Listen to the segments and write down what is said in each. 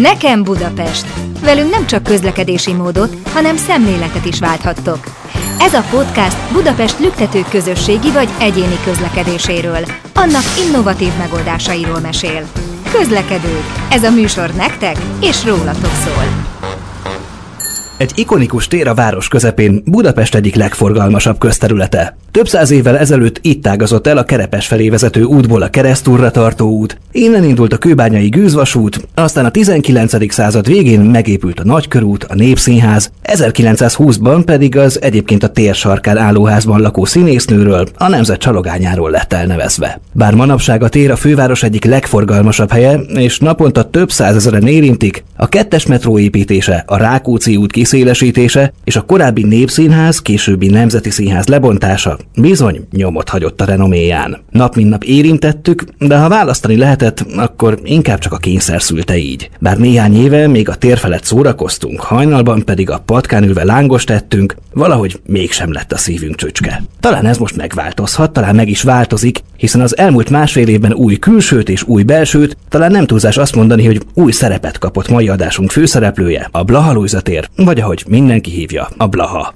Nekem Budapest. Velünk nem csak közlekedési módot, hanem szemléletet is válthattok. Ez a podcast Budapest lüktető közösségi vagy egyéni közlekedéséről, annak innovatív megoldásairól mesél. Közlekedők. Ez a műsor nektek és rólatok szól. Egy ikonikus tér a város közepén, Budapest egyik legforgalmasabb közterülete. Több száz évvel ezelőtt itt ágazott el a Kerepes felé vezető útból a keresztúrra tartó út. Innen indult a kőbányai gőzvasút, aztán a 19. század végén megépült a Nagykörút, a Népszínház, 1920-ban pedig az egyébként a tér sarkán állóházban lakó színésznőről, a nemzet csalogányáról lett elnevezve. Bár manapság a tér a főváros egyik legforgalmasabb helye, és naponta több százezeren érintik, a kettes metró építése, a Rákóczi út kiszélesítése és a korábbi Népszínház, későbbi Nemzeti Színház lebontása bizony nyomot hagyott a renoméján. Nap mint nap érintettük, de ha választani lehetett, akkor inkább csak a kényszer szülte így. Bár néhány éve még a tér felett szórakoztunk, hajnalban pedig a patkán ülve lángos tettünk, valahogy mégsem lett a szívünk csöcske. Talán ez most megváltozhat, talán meg is változik, hiszen az elmúlt másfél évben új külsőt és új belsőt, talán nem túlzás azt mondani, hogy új szerepet kapott mai adásunk főszereplője, a Blaha tér, vagy ahogy mindenki hívja, a Blaha.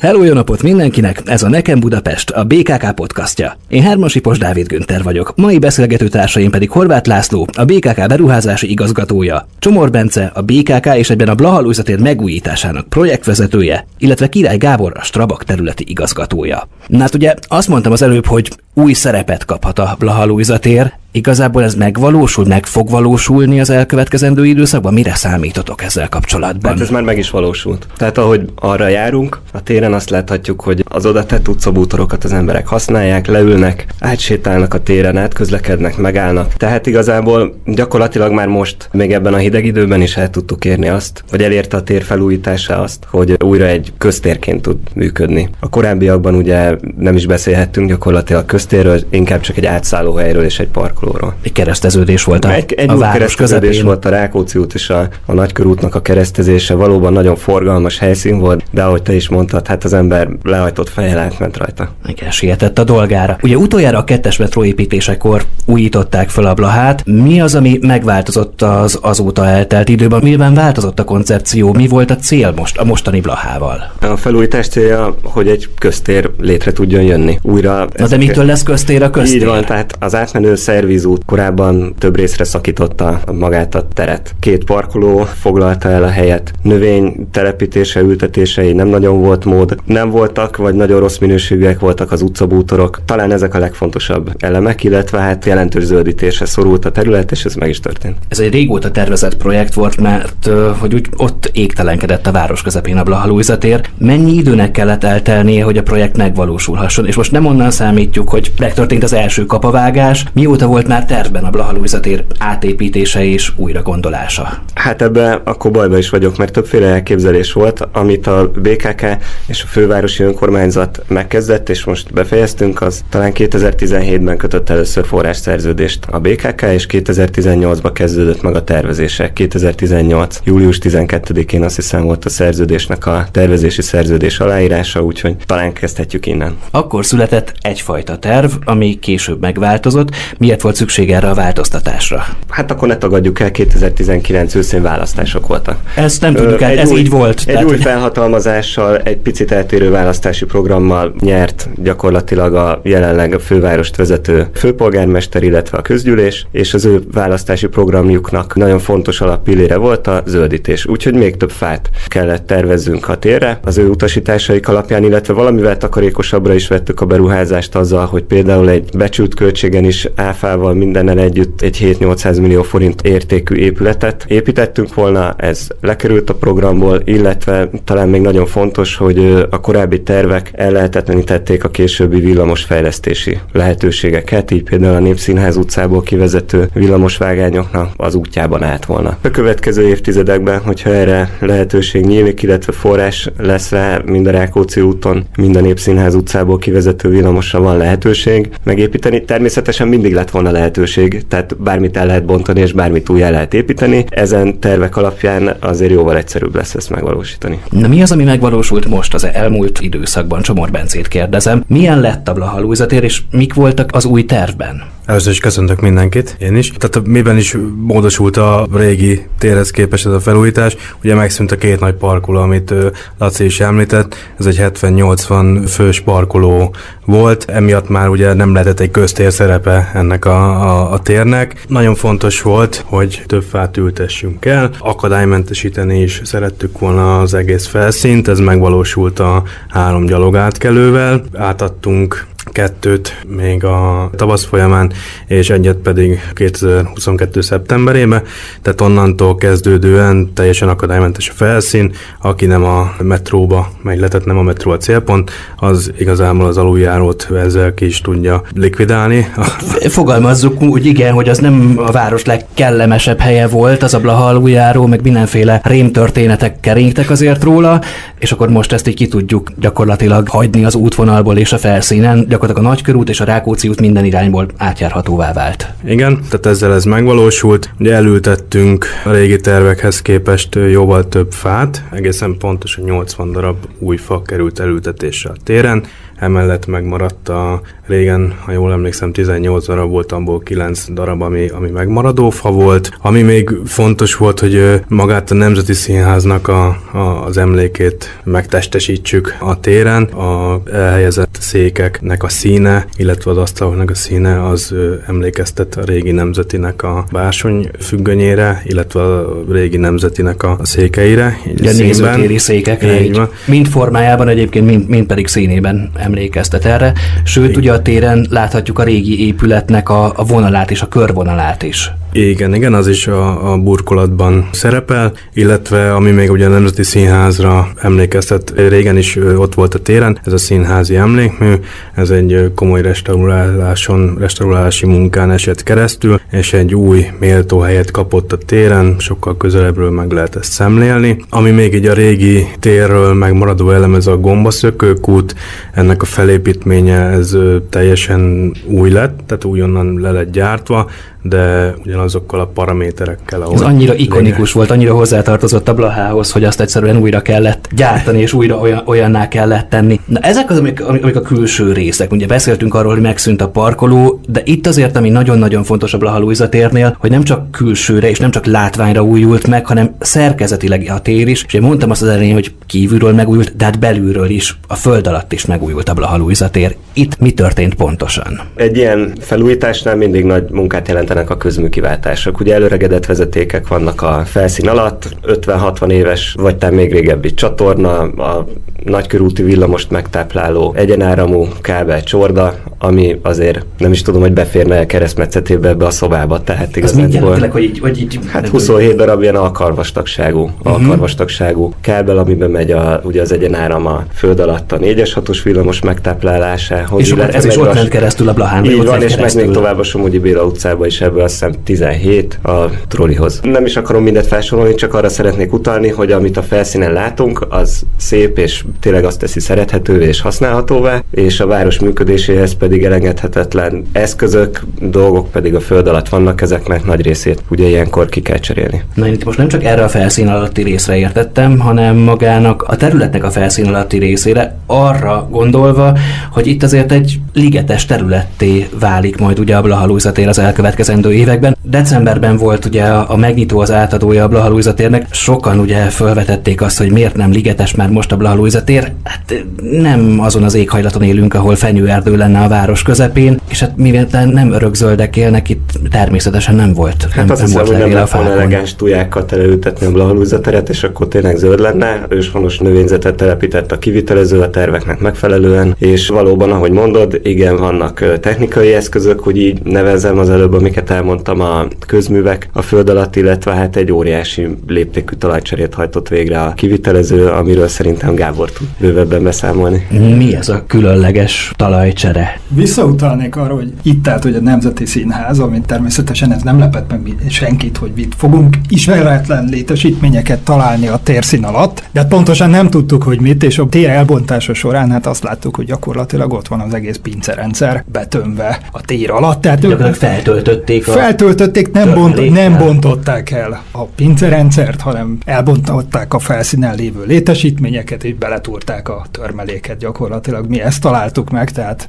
Hello, jó napot mindenkinek! Ez a Nekem Budapest, a BKK podcastja. Én Hermosi Pos Dávid Günther vagyok. Mai beszélgető társaim pedig Horváth László, a BKK beruházási igazgatója, Csomor Bence, a BKK és egyben a Blaha tér megújításának projektvezetője, illetve Király Gábor, a Strabak területi igazgatója. Na hát ugye azt mondtam az előbb, hogy új szerepet kaphat a Blaha tér, Igazából ez megvalósul, meg fog valósulni az elkövetkezendő időszakban? Mire számítotok ezzel kapcsolatban? Hát ez már meg is valósult. Tehát ahogy arra járunk, a téren azt láthatjuk, hogy az oda tett utcabútorokat az emberek használják, leülnek, átsétálnak a téren, átközlekednek, megállnak. Tehát igazából gyakorlatilag már most, még ebben a hideg időben is el tudtuk érni azt, vagy elérte a tér felújítása azt, hogy újra egy köztérként tud működni. A korábbiakban ugye nem is beszélhettünk gyakorlatilag köztérről, inkább csak egy átszállóhelyről és egy park parkolóról. Egy kereszteződés volt a, egy, egy a város közepén. volt a Rákóczi út és a, a Nagykörútnak a keresztezése. Valóban nagyon forgalmas helyszín volt, de ahogy te is mondtad, hát az ember lehajtott fejjel átment rajta. Igen, sietett a dolgára. Ugye utoljára a kettes metró építésekor újították fel a Blahát. Mi az, ami megváltozott az azóta eltelt időben? Miben változott a koncepció? Mi volt a cél most a mostani Blahával? A felújítás célja, hogy egy köztér létre tudjon jönni. Újra. Na de mitől lesz köztér a köztér? Így van, tehát az átmenő szerv vízút korábban több részre szakította magát a teret. Két parkoló foglalta el a helyet. Növény telepítése, ültetései nem nagyon volt mód. Nem voltak, vagy nagyon rossz minőségűek voltak az utcabútorok. Talán ezek a legfontosabb elemek, illetve hát jelentős zöldítésre szorult a terület, és ez meg is történt. Ez egy régóta tervezett projekt volt, mert hogy úgy ott égtelenkedett a város közepén a Blahalújzatér. Mennyi időnek kellett eltelnie, hogy a projekt megvalósulhasson? És most nem onnan számítjuk, hogy megtörtént az első kapavágás, mióta volt volt már tervben a Blaha tér átépítése és újra gondolása? Hát ebbe akkor bajba is vagyok, mert többféle elképzelés volt, amit a BKK és a fővárosi önkormányzat megkezdett, és most befejeztünk, az talán 2017-ben kötött először forrásszerződést a BKK, és 2018-ban kezdődött meg a tervezése. 2018. július 12-én azt hiszem volt a szerződésnek a tervezési szerződés aláírása, úgyhogy talán kezdhetjük innen. Akkor született egyfajta terv, ami később megváltozott. Miért volt volt szükség erre a változtatásra? Hát akkor ne tagadjuk el, 2019 őszén választások voltak. Ezt nem tudjuk el, ez új, így volt. Egy tehát, új felhatalmazással, egy picit eltérő választási programmal nyert gyakorlatilag a jelenleg a fővárost vezető főpolgármester, illetve a közgyűlés, és az ő választási programjuknak nagyon fontos alappillére volt a zöldítés. Úgyhogy még több fát kellett tervezzünk a térre az ő utasításaik alapján, illetve valamivel takarékosabbra is vettük a beruházást azzal, hogy például egy becsült költségen is áfával munkával mindennel együtt egy 7-800 millió forint értékű épületet építettünk volna, ez lekerült a programból, illetve talán még nagyon fontos, hogy a korábbi tervek ellehetetlenítették a későbbi villamosfejlesztési lehetőségeket, így például a Népszínház utcából kivezető villamosvágányoknak az útjában állt volna. A következő évtizedekben, hogyha erre lehetőség nyílik, illetve forrás lesz rá, mind a Rákóczi úton, mind a Népszínház utcából kivezető villamosra van lehetőség megépíteni. Természetesen mindig lett volna volna lehetőség, tehát bármit el lehet bontani, és bármit új el lehet építeni. Ezen tervek alapján azért jóval egyszerűbb lesz ezt megvalósítani. Na mi az, ami megvalósult most az elmúlt időszakban? Csomor Bencét kérdezem. Milyen lett a Blaha és mik voltak az új tervben? Először is köszöntök mindenkit, én is. Tehát miben is módosult a régi térhez képest ez a felújítás? Ugye megszűnt a két nagy parkoló, amit Laci is említett. Ez egy 70-80 fős parkoló volt, emiatt már ugye nem lehetett egy köztér szerepe ennek a, a, a térnek. Nagyon fontos volt, hogy több fát ültessünk el, akadálymentesíteni is szerettük volna az egész felszínt, ez megvalósult a három gyalogátkelővel. Átadtunk kettőt még a tavasz folyamán, és egyet pedig 2022. szeptemberében, tehát onnantól kezdődően teljesen akadálymentes a felszín, aki nem a metróba megy le, nem a metró a célpont, az igazából az aluljárót ezzel ki is tudja likvidálni. Fogalmazzuk úgy, igen, hogy az nem a város legkellemesebb helye volt, az a Blaha aluljáró, meg mindenféle rémtörténetek keringtek azért róla, és akkor most ezt így ki tudjuk gyakorlatilag hagyni az útvonalból és a felszínen, gyakorlatilag a Nagykörút és a Rákóczi út minden irányból átjárhatóvá vált. Igen, tehát ezzel ez megvalósult. Ugye elültettünk a régi tervekhez képest jóval több fát, egészen pontosan 80 darab új fa került elültetésre a téren, emellett megmaradt a régen, ha jól emlékszem, 18 darab volt, abból 9 darab, ami, ami megmaradó fa volt. Ami még fontos volt, hogy magát a Nemzeti Színháznak a, a, az emlékét megtestesítsük a téren. A elhelyezett székeknek a színe, illetve az asztaloknak a színe az emlékeztet a régi nemzetinek a bársony függönyére, illetve a régi nemzetinek a székeire. Így a nézőtéri székekre, így, így mind formájában egyébként, mind, mind pedig színében emlékeztet erre. Sőt, ugye a téren láthatjuk a régi épületnek a, a vonalát és a körvonalát is. Igen, igen, az is a, a burkolatban szerepel, illetve ami még ugye a Nemzeti Színházra emlékeztet, régen is ott volt a téren, ez a színházi emlékmű, ez egy komoly restauráláson, restaurálási munkán esett keresztül, és egy új méltó helyet kapott a téren, sokkal közelebbről meg lehet ezt szemlélni. Ami még így a régi térről megmaradó elem, ez a gombaszökőkút, ennek a felépítménye ez teljesen új lett, tehát újonnan le lett gyártva, de ugyanazokkal a paraméterekkel. Ez annyira ikonikus lényeg. volt, annyira hozzátartozott a Blahához, hogy azt egyszerűen újra kellett gyártani, és újra olyan, olyanná kellett tenni. Na ezek az, amik, amik a külső részek. Ugye beszéltünk arról, hogy megszűnt a parkoló, de itt azért, ami nagyon-nagyon fontos a Blaha Luisa térnél, hogy nem csak külsőre és nem csak látványra újult meg, hanem szerkezetileg a tér is. És én mondtam azt az elején, hogy kívülről megújult, de hát belülről is, a föld alatt is megújult a Blaha Luisa tér. Itt mi történt pontosan? Egy ilyen felújításnál mindig nagy munkát jelent jelentenek a közműkiváltások. Ugye előregedett vezetékek vannak a felszín alatt, 50-60 éves, vagy talán még régebbi csatorna, a nagykörúti villamost megtápláló egyenáramú kábel csorda, ami azért nem is tudom, hogy beférne a keresztmetszetébe ebbe a szobába. Tehát igazából... hogy így, hogy így... Hát 27 darab ilyen alkarvastagságú, uh-huh. alkarvastagságú kábel, amiben megy a, ugye az egyenáram a föld alatt a 4-es 6-os villamos megtáplálásához. És akkor ez is ott ment keresztül a Blahán. Így van, és meg még tovább a Somogyi Béla utcába is ebből azt hiszem 17 a trollihoz. Nem is akarom mindet felsorolni, csak arra szeretnék utalni, hogy amit a felszínen látunk, az szép és tényleg azt teszi szerethetővé és használhatóvá, és a város működéséhez pedig elengedhetetlen eszközök, dolgok pedig a föld alatt vannak, ezeknek nagy részét ugye ilyenkor ki kell cserélni. Na én itt most nem csak erre a felszín alatti részre értettem, hanem magának a területnek a felszín alatti részére, arra gondolva, hogy itt azért egy ligetes területté válik majd ugye a Blahalújzatér az elkövetkezendő években. Decemberben volt ugye a megnyitó az átadója a Blahalújzatérnek, sokan ugye felvetették azt, hogy miért nem ligetes már most a Blahalújzatér tér, hát nem azon az éghajlaton élünk, ahol fenyőerdő lenne a város közepén, és hát mivel nem örökzöldek élnek, itt természetesen nem volt. Hát nem, azt nem hiszem, volt hogy nem lett volna elegáns tujákat elültetni a blahalúzateret, és akkor tényleg zöld lenne. Őshonos növényzetet telepített a kivitelező a terveknek megfelelően, és valóban, ahogy mondod, igen, vannak technikai eszközök, hogy így nevezem az előbb, amiket elmondtam, a közművek a föld alatt, illetve hát egy óriási léptékű talajcserét hajtott végre a kivitelező, amiről szerintem Gábor tud bővebben beszámolni. Mi ez a különleges talajcsere? Visszautalnék arra, hogy itt állt hogy a Nemzeti Színház, amit természetesen ez nem lepett meg senkit, hogy itt fogunk ismeretlen létesítményeket találni a térszín alatt, de pontosan nem tudtuk, hogy mit, és a tér elbontása során hát azt láttuk, hogy gyakorlatilag ott van az egész pincerendszer betömve a tér alatt. Tehát ők feltöltötték a Feltöltötték, nem, bont, nem bontották el a pincerendszert, hanem elbontották a felszínen lévő létesítményeket, és bele letúrták a törmeléket gyakorlatilag. Mi ezt találtuk meg, tehát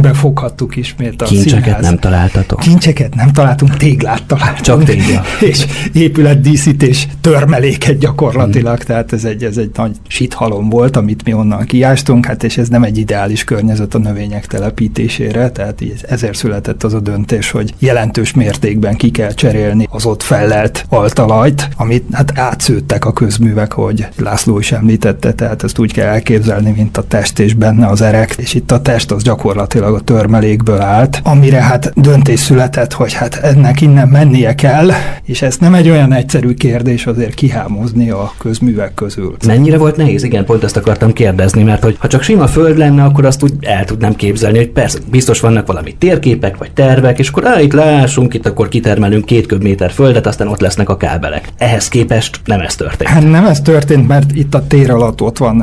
kezünkbe foghattuk ismét a Kincseket színház. nem találtatok. Kincseket nem találtunk, téglát találtunk. Csak tégla. és épületdíszítés törmeléket gyakorlatilag, hmm. tehát ez egy, ez egy nagy sithalom volt, amit mi onnan kiástunk, hát és ez nem egy ideális környezet a növények telepítésére, tehát így ezért született az a döntés, hogy jelentős mértékben ki kell cserélni az ott fellelt altalajt, amit hát átszőttek a közművek, hogy László is említette, tehát ezt úgy kell elképzelni, mint a test és benne az erek, és itt a test az gyakorlatilag a törmelékből állt, amire hát döntés született, hogy hát ennek innen mennie kell, és ez nem egy olyan egyszerű kérdés azért kihámozni a közművek közül. Mennyire volt nehéz? Igen, pont ezt akartam kérdezni, mert hogy ha csak sima föld lenne, akkor azt úgy el tudnám képzelni, hogy persze biztos vannak valami térképek vagy tervek, és akkor á, itt lássunk, itt akkor kitermelünk két köbméter földet, aztán ott lesznek a kábelek. Ehhez képest nem ez történt. Hát nem ez történt, mert itt a tér alatt ott van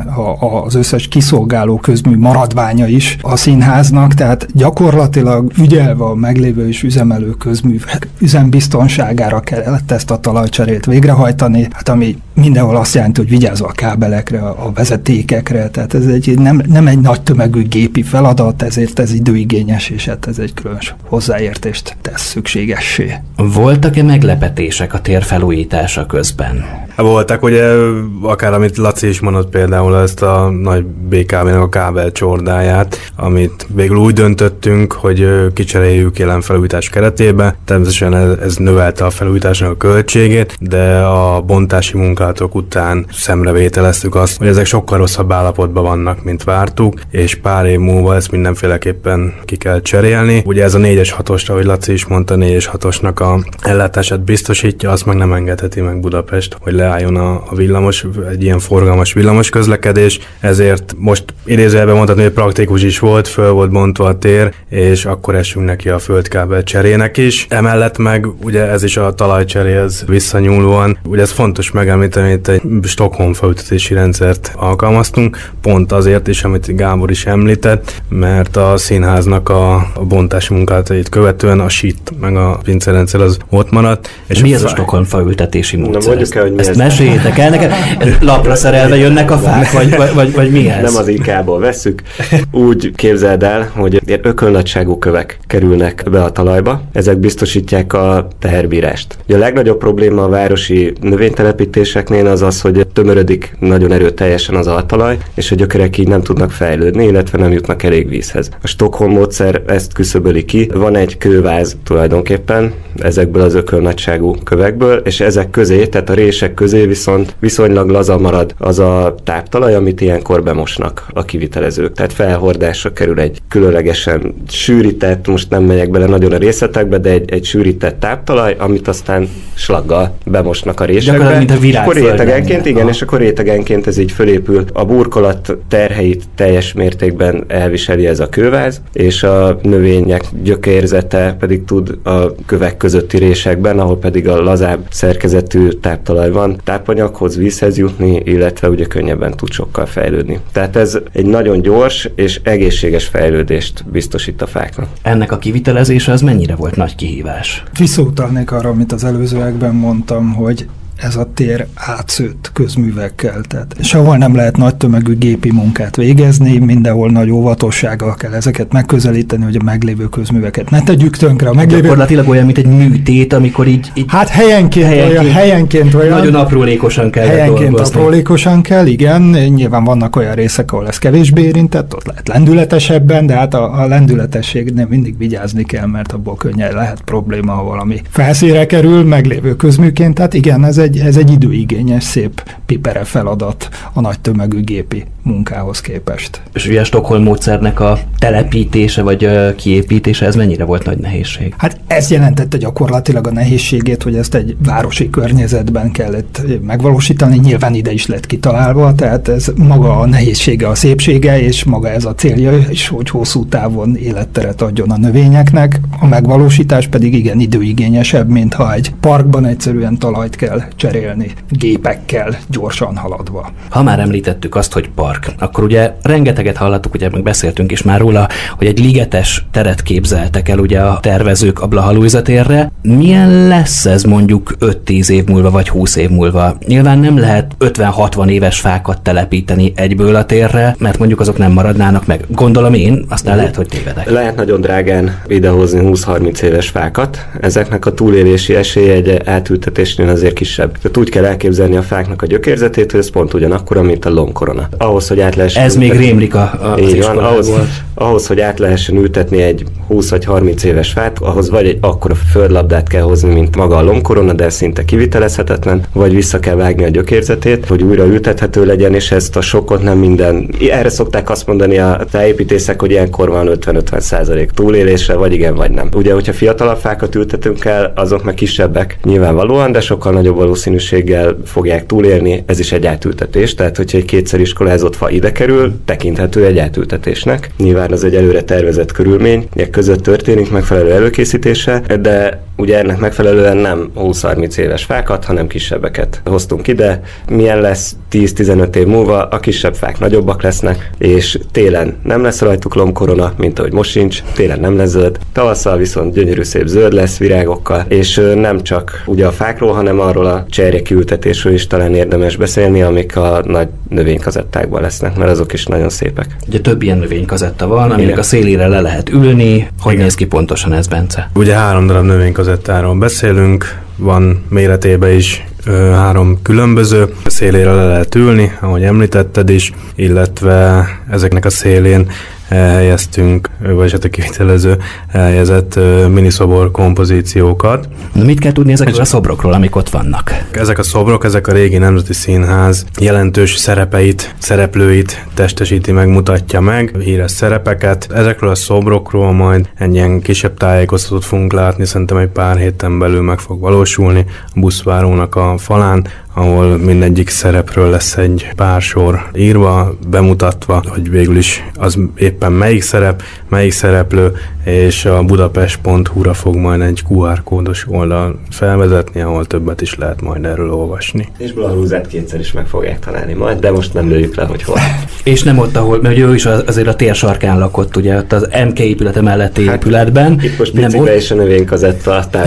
az összes kiszolgáló közmű maradványa is a színháznak, tehát gyakorlatilag ügyelve a meglévő és üzemelő közművek üzembiztonságára kellett ezt a talajcserét végrehajtani, hát ami mindenhol azt jelenti, hogy vigyázva a kábelekre, a vezetékekre, tehát ez egy nem, nem egy nagy tömegű gépi feladat, ezért ez időigényes, és hát ez egy különös hozzáértést tesz szükségessé. Voltak-e meglepetések a tér felújítása közben? Voltak, ugye, akár amit Laci is mondott például ezt a nagy BKV-nek a kábel csordáját, amit végül úgy döntöttünk, hogy kicseréljük jelen felújítás keretében. Természetesen ez, ez növelte a felújításnak a költségét, de a bontási munkálatok után szemrevételeztük azt, hogy ezek sokkal rosszabb állapotban vannak, mint vártuk, és pár év múlva ezt mindenféleképpen ki kell cserélni. Ugye ez a 4-es 6 ahogy Laci is mondta, 4-es 6 a ellátását biztosítja, azt meg nem engedheti meg Budapest, hogy leálljon a, a villamos, egy ilyen forgalmas villamos közlekedés, ezért most idézőjelben mondhatni, hogy praktikus is volt, föl volt bontva a tér, és akkor esünk neki a földkábel cserének is. Emellett meg ugye ez is a talajcseréhez visszanyúlóan, ugye ez fontos megemlíteni, hogy itt egy Stockholm felültetési rendszert alkalmaztunk, pont azért is, amit Gábor is említett, mert a színháznak a, a bontási munkálatait követően a sit meg a pincerendszer az ott maradt. És mi ez a Stockholm felültetési módszer? Na mondjuk el, hogy mi Ezt ez. meséljétek el nekem. Lapra szerelve jönnek a fák, vagy, vagy, vagy, vagy mi ez? Nem az IK-ból vesszük. Úgy képzeld el, hogy ilyen ökölnagyságú kövek kerülnek be a talajba, ezek biztosítják a teherbírást. Ugye a legnagyobb probléma a városi növénytelepítéseknél az az, hogy tömörödik nagyon erőteljesen az altalaj, és a gyökerek így nem tudnak fejlődni, illetve nem jutnak elég vízhez. A Stockholm módszer ezt küszöböli ki. Van egy kőváz tulajdonképpen ezekből az ökölnagyságú kövekből, és ezek közé, tehát a rések közé viszont viszonylag laza marad az a táptalaj, amit ilyenkor bemosnak a kivitelezők. Tehát felhordásra kerül egy különlegesen sűrített, most nem megyek bele nagyon a részletekbe, de egy, egy sűrített táptalaj, amit aztán slaggal bemosnak a résekbe. Mint a és akkor rétegenként, igen, és akkor rétegenként ez így fölépül. A burkolat terheit teljes mértékben elviseli ez a kőváz, és a növények gyökérzete pedig tud a kövek közötti résekben, ahol pedig a lazább szerkezetű táptalaj van, tápanyaghoz, vízhez jutni, illetve ugye könnyebben tud sokkal fejlődni. Tehát ez egy nagyon gyors és egészséges fejlődést biztosít a fáknak. Ennek a kivitelezése az mennyire volt nagy kihívás? Visszautalnék arra, amit az előzőekben mondtam, hogy ez a tér átszőtt közművekkel, tehát sehol nem lehet nagy tömegű gépi munkát végezni, mindenhol nagy óvatossággal kell ezeket megközelíteni, hogy a meglévő közműveket ne tegyük tönkre. A meglévő... Gyakorlatilag olyan, mint egy műtét, amikor így, így Hát helyenként, helyenként, olyan, helyenként olyan, nagyon aprólékosan kell helyenként dolgozni. aprólékosan kell, igen. Nyilván vannak olyan részek, ahol ez kevésbé érintett, ott lehet lendületesebben, de hát a, a lendületességnél mindig vigyázni kell, mert abból könnyen lehet probléma, ha valami felszíre kerül, meglévő közműként. Tehát igen, ez egy, ez egy időigényes, szép pipere feladat a nagy tömegű gépi munkához képest. És ugye a Stockholm módszernek a telepítése vagy kiépítése, ez mennyire volt nagy nehézség? Hát ez jelentette gyakorlatilag a nehézségét, hogy ezt egy városi környezetben kellett megvalósítani, nyilván ide is lett kitalálva, tehát ez maga a nehézsége, a szépsége, és maga ez a célja is, hogy hosszú távon életteret adjon a növényeknek, a megvalósítás pedig igen időigényesebb, mint ha egy parkban egyszerűen talajt kell cserélni, gépekkel gyorsan haladva. Ha már említettük azt, hogy park, akkor ugye rengeteget hallottuk, ugye meg beszéltünk is már róla, hogy egy ligetes teret képzeltek el ugye a tervezők a Blaha térre. Milyen lesz ez mondjuk 5-10 év múlva, vagy 20 év múlva? Nyilván nem lehet 50-60 éves fákat telepíteni egyből a térre, mert mondjuk azok nem maradnának meg. Gondolom én, aztán lehet, hogy tévedek. Lehet nagyon drágán idehozni 20-30 éves fákat. Ezeknek a túlélési esélye egy átültetésnél azért kisebb. Tehát úgy kell elképzelni a fáknak a gyökérzetét, hogy ez pont ugyanakkor, mint a lomkorona. Ahhoz, hogy át lehessen Ez ültetni, még rémlik a, a így van, ahhoz, ahhoz, hogy át lehessen ültetni egy 20 vagy 30 éves fát, ahhoz vagy egy akkora földlabdát kell hozni, mint maga a lomkorona, de szinte kivitelezhetetlen, vagy vissza kell vágni a gyökérzetét, hogy újra ültethető legyen, és ezt a sokkot nem minden. Erre szokták azt mondani a tájépítészek, hogy ilyenkor van 50-50 százalék túlélése, vagy igen, vagy nem. Ugye, hogyha fiatalabb fákat ültetünk el, azok meg kisebbek nyilvánvalóan, de sokkal nagyobb valószínűséggel fogják túlélni, ez is egy átültetés, tehát hogyha egy kétszer iskolázott fa ide kerül, tekinthető egy átültetésnek. Nyilván az egy előre tervezett körülmény, között történik megfelelő előkészítése, de ugye ennek megfelelően nem 20-30 éves fákat, hanem kisebbeket hoztunk ide. Milyen lesz 10-15 év múlva, a kisebb fák nagyobbak lesznek, és télen nem lesz rajtuk lomkorona, mint ahogy most sincs, télen nem lesz zöld, tavasszal viszont gyönyörű szép zöld lesz virágokkal, és nem csak ugye a fákról, hanem arról a cserje kiültetésről is talán érdemes beszélni, amik a nagy növénykazettákban lesznek, mert azok is nagyon szépek. Ugye több ilyen növénykazetta van, aminek a szélére le lehet ülni. Hogy Igen. néz ki pontosan ez, Bence? Ugye három darab növénykazettáról beszélünk, van méretébe is három különböző szélére le lehet ülni, ahogy említetted is, illetve ezeknek a szélén helyeztünk, vagy hát a kivitelező helyezett miniszobor kompozíciókat. Na, mit kell tudni ezekről a szobrokról, amik ott vannak? Ezek a szobrok, ezek a régi Nemzeti Színház jelentős szerepeit, szereplőit testesíti meg, mutatja meg, híres szerepeket. Ezekről a szobrokról majd egy ilyen kisebb tájékoztatót fogunk látni, szerintem egy pár héten belül meg fog valósulni a buszvárónak a falán, ahol mindegyik szerepről lesz egy pár sor írva, bemutatva, hogy végül is az éppen melyik szerep, melyik szereplő, és a budapest.hu-ra fog majd egy QR kódos oldal felvezetni, ahol többet is lehet majd erről olvasni. És Blahrúzát kétszer is meg fogják találni majd, de most nem lőjük le, hogy hol. és nem ott, ahol, mert ő is azért a tér sarkán lakott, ugye ott az MK épülete melletti hát, épületben. Itt most nem ott... is a növénykazetta a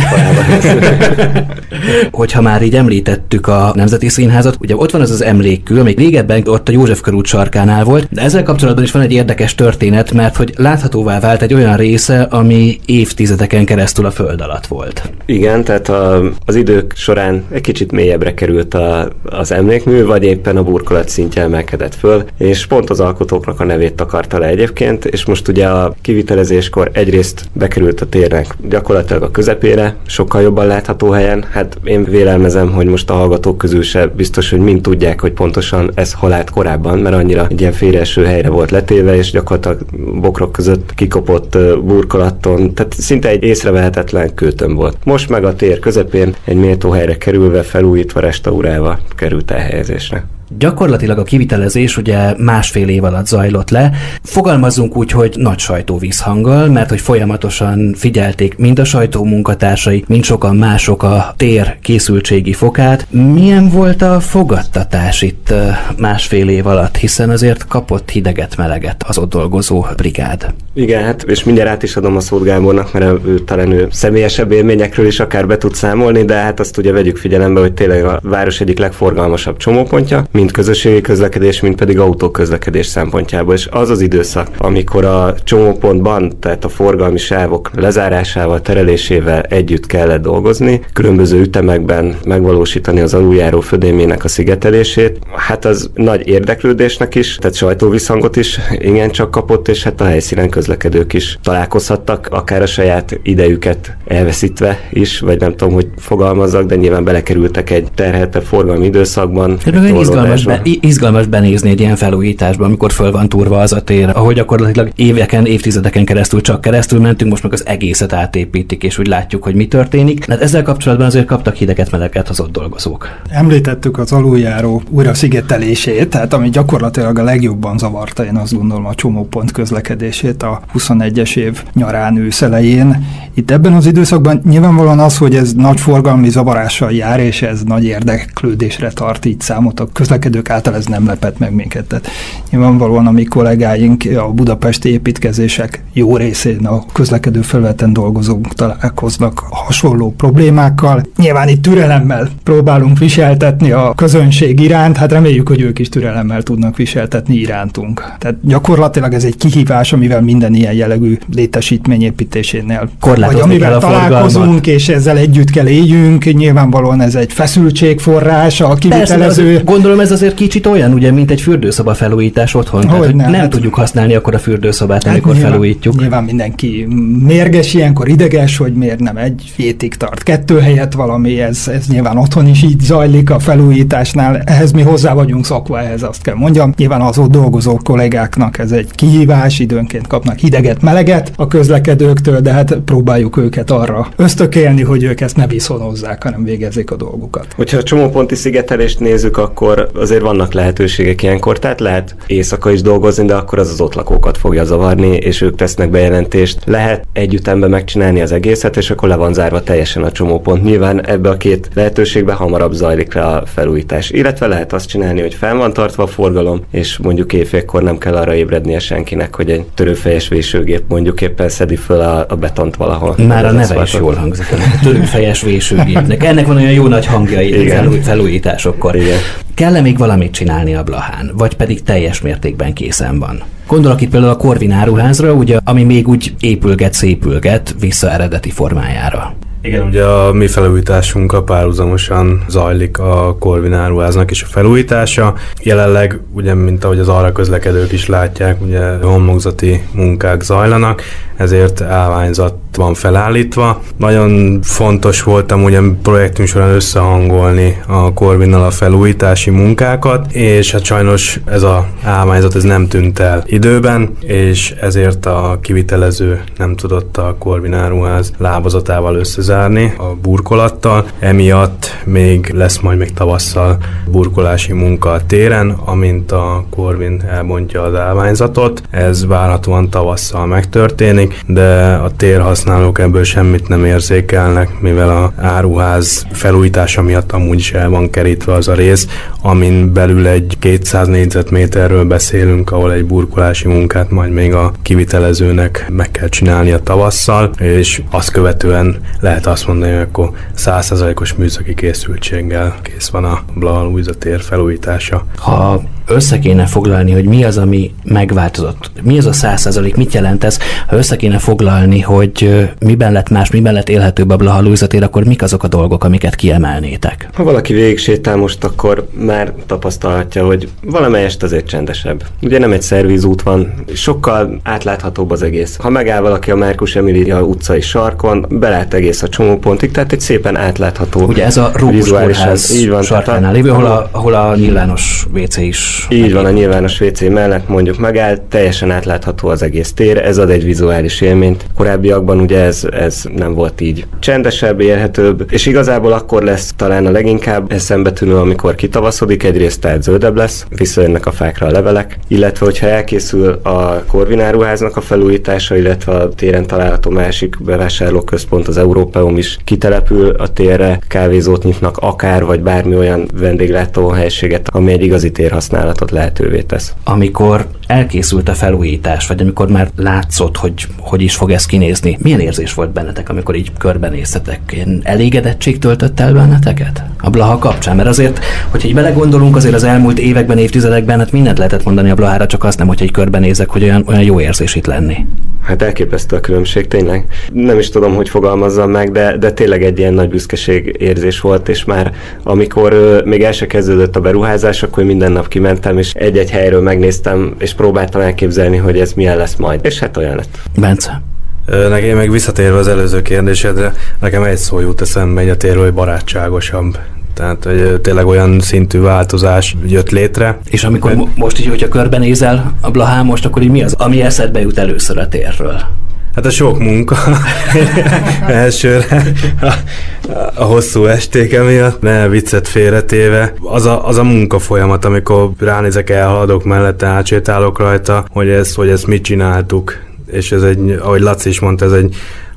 Hogyha már így említettük a Nemzeti Színházat, ugye ott van az az emlékkő, ami régebben ott a József körút sarkánál volt, de ezzel kapcsolatban is van egy érdekes történet, mert hogy láthatóvá vált egy olyan része, ami évtizedeken keresztül a föld alatt volt. Igen, tehát a, az idők során egy kicsit mélyebbre került a, az emlékmű, vagy éppen a burkolat szintje emelkedett föl, és pont az alkotóknak a nevét takarta le egyébként, és most ugye a kivitelezéskor egyrészt bekerült a térnek gyakorlatilag a közepére, sokkal jobban látható helyen. Hát én vélelmezem, hogy most a hallgatók közül se biztos, hogy mind tudják, hogy pontosan ez hol állt korábban, mert annyira egy ilyen félreeső helyre volt letéve, és gyakorlatilag bokrok között kikopott burkolaton, tehát szinte egy észrevehetetlen kőtön volt. Most meg a tér közepén egy méltó helyre kerülve, felújítva, restaurálva került elhelyezésre. Gyakorlatilag a kivitelezés ugye másfél év alatt zajlott le. Fogalmazunk úgy, hogy nagy sajtó vízhanggal, mert hogy folyamatosan figyelték mind a sajtó munkatársai, mind sokan mások a tér készültségi fokát. Milyen volt a fogadtatás itt másfél év alatt, hiszen azért kapott hideget, meleget az ott dolgozó brigád? Igen, hát és mindjárt át is adom a szót Gábornak, mert ő talán ő személyesebb élményekről is akár be tud számolni, de hát azt ugye vegyük figyelembe, hogy tényleg a város egyik legforgalmasabb csomópontja, mind közösségi közlekedés, mind pedig autóközlekedés szempontjából. És az az időszak, amikor a csomópontban, tehát a forgalmi sávok lezárásával, terelésével együtt kellett dolgozni, különböző ütemekben megvalósítani az aluljáró födémének a szigetelését, hát az nagy érdeklődésnek is, tehát sajtóvisszhangot is igen csak kapott, és hát a helyszínen közlekedők is találkozhattak, akár a saját idejüket elveszítve is, vagy nem tudom, hogy fogalmazzak, de nyilván belekerültek egy terhelte forgalmi időszakban. Egy izgalmas, be, izgalmas benézni egy ilyen felújításba, amikor föl van turva az a tér, ahol gyakorlatilag éveken, évtizedeken keresztúl csak keresztül mentünk, most meg az egészet átépítik, és úgy látjuk, hogy mi történik. Hát ezzel kapcsolatban azért kaptak hideget, meleget az ott dolgozók. Említettük az aluljáró újra szigetelését, tehát ami gyakorlatilag a legjobban zavarta, én azt gondolom, a csomópont közlekedését a 21-es év nyarán őszelején. Itt ebben az időszakban nyilvánvalóan az, hogy ez nagy forgalmi zavarással jár, és ez nagy érdeklődésre tart így számot a közlekedés közlekedők által ez nem lepett meg minket. Tehát nyilvánvalóan a mi kollégáink a budapesti építkezések jó részén a közlekedő felületen dolgozók találkoznak hasonló problémákkal. Nyilván itt türelemmel próbálunk viseltetni a közönség iránt, hát reméljük, hogy ők is türelemmel tudnak viseltetni irántunk. Tehát gyakorlatilag ez egy kihívás, amivel minden ilyen jellegű létesítmény építésénél, vagy amivel találkozunk, forgalmat. és ezzel együtt kell éljünk, nyilvánvalóan ez egy feszültségforrás, a kivitelező... Persze, gondolom ez azért kicsit olyan, ugye, mint egy fürdőszoba felújítás otthon, hogy tehát, hogy nem, nem hát, tudjuk használni akkor a fürdőszobát, hát amikor nyilván, felújítjuk. Nyilván mindenki mérges ilyenkor, ideges, hogy miért nem egy hétig tart kettő helyet valami, ez, ez nyilván otthon is így zajlik a felújításnál, ehhez mi hozzá vagyunk szokva, ehhez azt kell mondjam. Nyilván az ott dolgozó kollégáknak ez egy kihívás, időnként kapnak hideget, meleget a közlekedőktől, de hát próbáljuk őket arra ösztökélni, hogy ők ezt ne viszonozzák, hanem végezzék a dolgukat. Hogyha a csomóponti szigetelést nézzük, akkor azért vannak lehetőségek ilyenkor, tehát lehet éjszaka is dolgozni, de akkor az az ott lakókat fogja zavarni, és ők tesznek bejelentést. Lehet együttemben megcsinálni az egészet, és akkor le van zárva teljesen a csomópont. Nyilván ebbe a két lehetőségbe hamarabb zajlik le a felújítás. Illetve lehet azt csinálni, hogy fel van tartva a forgalom, és mondjuk éjfélkor nem kell arra ébrednie senkinek, hogy egy törőfejes vésőgép mondjuk éppen szedi föl a, a betont valahol. Már a neve is jól hangzik. Törőfejes vésőgépnek. Ennek van olyan jó nagy hangjai felúj, felújításokkor. Igen. Kell-e még valamit csinálni a Blahán, vagy pedig teljes mértékben készen van? Gondolok itt például a Korvin áruházra, ugye, ami még úgy épülget, szépülget vissza eredeti formájára. Igen, ugye a mi felújításunkkal párhuzamosan zajlik a Corvin áruháznak is a felújítása. Jelenleg, ugye, mint ahogy az arra közlekedők is látják, ugye homlokzati munkák zajlanak, ezért állványzat van felállítva. Nagyon fontos volt amúgy a projektünk során összehangolni a Corvinnal a felújítási munkákat, és hát sajnos ez a állványzat ez nem tűnt el időben, és ezért a kivitelező nem tudott a Corvin áruház lábazatával összezárni a burkolattal, emiatt még lesz majd még tavasszal burkolási munka a téren, amint a Corvin elbontja az állványzatot. Ez várhatóan tavasszal megtörténik, de a tér felhasználók ebből semmit nem érzékelnek, mivel a áruház felújítása miatt amúgy is el van kerítve az a rész, amin belül egy 200 négyzetméterről beszélünk, ahol egy burkolási munkát majd még a kivitelezőnek meg kell csinálni a tavasszal, és azt követően lehet azt mondani, hogy akkor 100%-os műszaki készültséggel kész van a Blaha tér felújítása. Ha össze kéne foglalni, hogy mi az, ami megváltozott, mi az a száz százalék, mit jelent ez, ha össze kéne foglalni, hogy miben lett más, miben lett élhetőbb a Blaha akkor mik azok a dolgok, amiket kiemelnétek? Ha valaki végig sétál most, akkor már tapasztalhatja, hogy valamelyest azért csendesebb. Ugye nem egy szervízút van, sokkal átláthatóbb az egész. Ha megáll valaki a Márkus Emilia utcai sarkon, belát egész a csomópontig, tehát egy szépen átlátható. Ugye ez a Rókus így van, sarkánál lévő, ahol a, ahol a nyilvános WC is így van, a nyilvános WC mellett mondjuk megáll, teljesen átlátható az egész tér, ez ad egy vizuális élményt. Korábbiakban ugye ez, ez nem volt így. Csendesebb, élhetőbb, és igazából akkor lesz talán a leginkább eszembetűnő, amikor kitavaszodik, egyrészt tehát zöldebb lesz, visszajönnek a fákra a levelek, illetve hogyha elkészül a korvináruháznak a felújítása, illetve a téren található másik bevásárlóközpont, az Európeum is kitelepül a térre, kávézót nyitnak akár, vagy bármi olyan vendéglátó helységet, ami egy igazi térhasználat használatot lehetővé tesz. Amikor elkészült a felújítás, vagy amikor már látszott, hogy hogy is fog ez kinézni, milyen érzés volt bennetek, amikor így körbenéztetek? Ilyen elégedettség töltött el benneteket? A Blaha kapcsán? Mert azért, hogyha így belegondolunk, azért az elmúlt években, évtizedekben, hát mindent lehetett mondani a Blahára, csak azt nem, hogyha egy körbenézek, hogy olyan, olyan jó érzés itt lenni. Hát elképesztő a különbség, tényleg. Nem is tudom, hogy fogalmazzam meg, de, de tényleg egy ilyen nagy büszkeség érzés volt, és már amikor ö, még el se kezdődött a beruházás, akkor minden nap kimentem, és egy-egy helyről megnéztem, és próbáltam elképzelni, hogy ez milyen lesz majd. És hát olyan lett. Bence. Nekem meg visszatérve az előző kérdésedre, nekem egy szó jut eszembe egy a térről, hogy barátságosabb. Tehát hogy tényleg olyan szintű változás jött létre. És amikor mo- most így, hogyha körbenézel a Blahán most, akkor így mi az, ami eszedbe jut először a térről? Hát a sok munka elsőre, a, a hosszú esték miatt, ne viccet félretéve. Az a, az a munka folyamat, amikor ránézek, elhaladok mellette, átsétálok rajta, hogy ezt, hogy ezt mit csináltuk. És ez egy, ahogy Laci is mondta, ez egy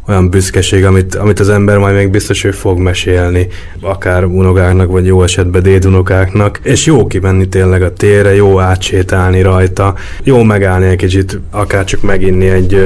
olyan büszkeség, amit, amit az ember majd még biztos, hogy fog mesélni, akár unokáknak, vagy jó esetben dédunokáknak. És jó kimenni tényleg a térre, jó átsétálni rajta, jó megállni egy kicsit, akár csak meginni egy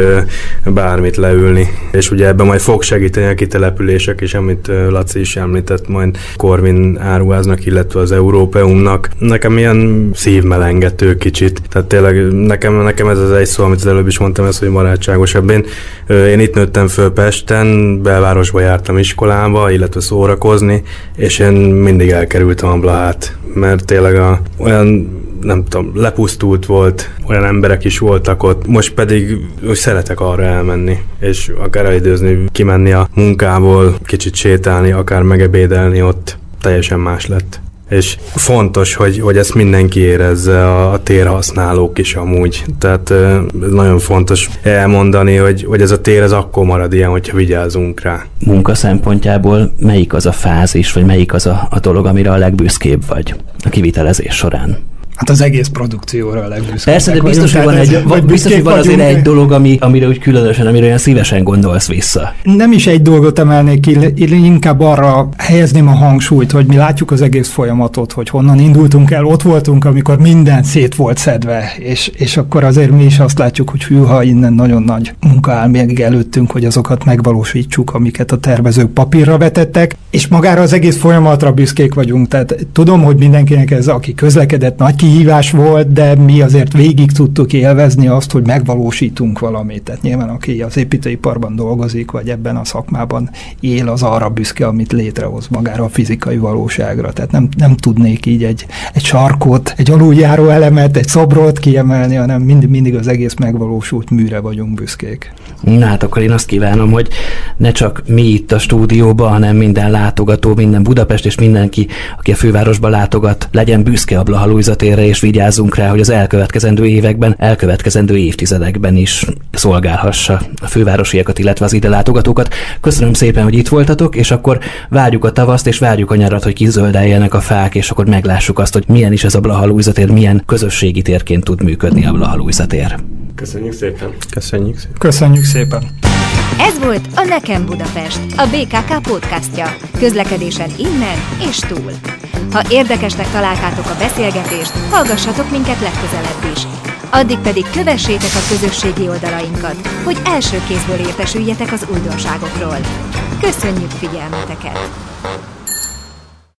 bármit leülni. És ugye ebben majd fog segíteni a kitelepülések is, amit Laci is említett, majd Korvin áruháznak, illetve az Európeumnak. Nekem ilyen szívmelengető kicsit. Tehát tényleg nekem, nekem ez az egy szó, amit az előbb is mondtam, ez, hogy barátságosabb. Én, én itt nőttem föl Pesten, belvárosba jártam iskolába, illetve szórakozni, és én mindig elkerültem a Blahát, mert tényleg a, olyan nem tudom, lepusztult volt, olyan emberek is voltak ott, most pedig úgy szeretek arra elmenni, és akár elidőzni, kimenni a munkából, kicsit sétálni, akár megebédelni ott, teljesen más lett és fontos, hogy, hogy ezt mindenki érezze, a, a térhasználók is amúgy. Tehát ez nagyon fontos elmondani, hogy, hogy ez a tér ez akkor marad ilyen, hogyha vigyázunk rá. Munka szempontjából melyik az a fázis, vagy melyik az a, a dolog, amire a legbüszkébb vagy a kivitelezés során? Hát az egész produkcióra a legbüszkébbek Persze, de biztos, hogy van, egy, vagy biztos, hogy van azért egy dolog, ami, amire úgy különösen, amire olyan szívesen gondolsz vissza. Nem is egy dolgot emelnék ki, inkább arra helyezném a hangsúlyt, hogy mi látjuk az egész folyamatot, hogy honnan indultunk el, ott voltunk, amikor minden szét volt szedve, és, és akkor azért mi is azt látjuk, hogy hűha, innen nagyon nagy munka áll még előttünk, hogy azokat megvalósítsuk, amiket a tervezők papírra vetettek, és magára az egész folyamatra büszkék vagyunk. Tehát tudom, hogy mindenkinek ez, aki közlekedett, nagy kihívás volt, de mi azért végig tudtuk élvezni azt, hogy megvalósítunk valamit. Tehát nyilván aki az építőiparban dolgozik, vagy ebben a szakmában él, az arra büszke, amit létrehoz magára a fizikai valóságra. Tehát nem, nem tudnék így egy, egy sarkot, egy aluljáró elemet, egy szobrot kiemelni, hanem mindig, mindig az egész megvalósult műre vagyunk büszkék. Na hát akkor én azt kívánom, hogy ne csak mi itt a stúdióban, hanem minden látogató, minden Budapest és mindenki, aki a fővárosba látogat, legyen büszke a Blaha térre, és vigyázzunk rá, hogy az elkövetkezendő években, elkövetkezendő évtizedekben is szolgálhassa a fővárosiakat, illetve az ide látogatókat. Köszönöm szépen, hogy itt voltatok, és akkor várjuk a tavaszt, és várjuk a nyarat, hogy kizöldeljenek a fák, és akkor meglássuk azt, hogy milyen is ez a Blaha tér, milyen közösségi térként tud működni a Blaha tér. Köszönjük szépen. Köszönjük szépen. Köszönjük szépen. Ez volt a Nekem Budapest, a BKK podcastja. Közlekedésen innen és túl. Ha érdekesnek találtátok a beszélgetést, hallgassatok minket legközelebb is. Addig pedig kövessétek a közösségi oldalainkat, hogy első kézből értesüljetek az újdonságokról. Köszönjük figyelmeteket!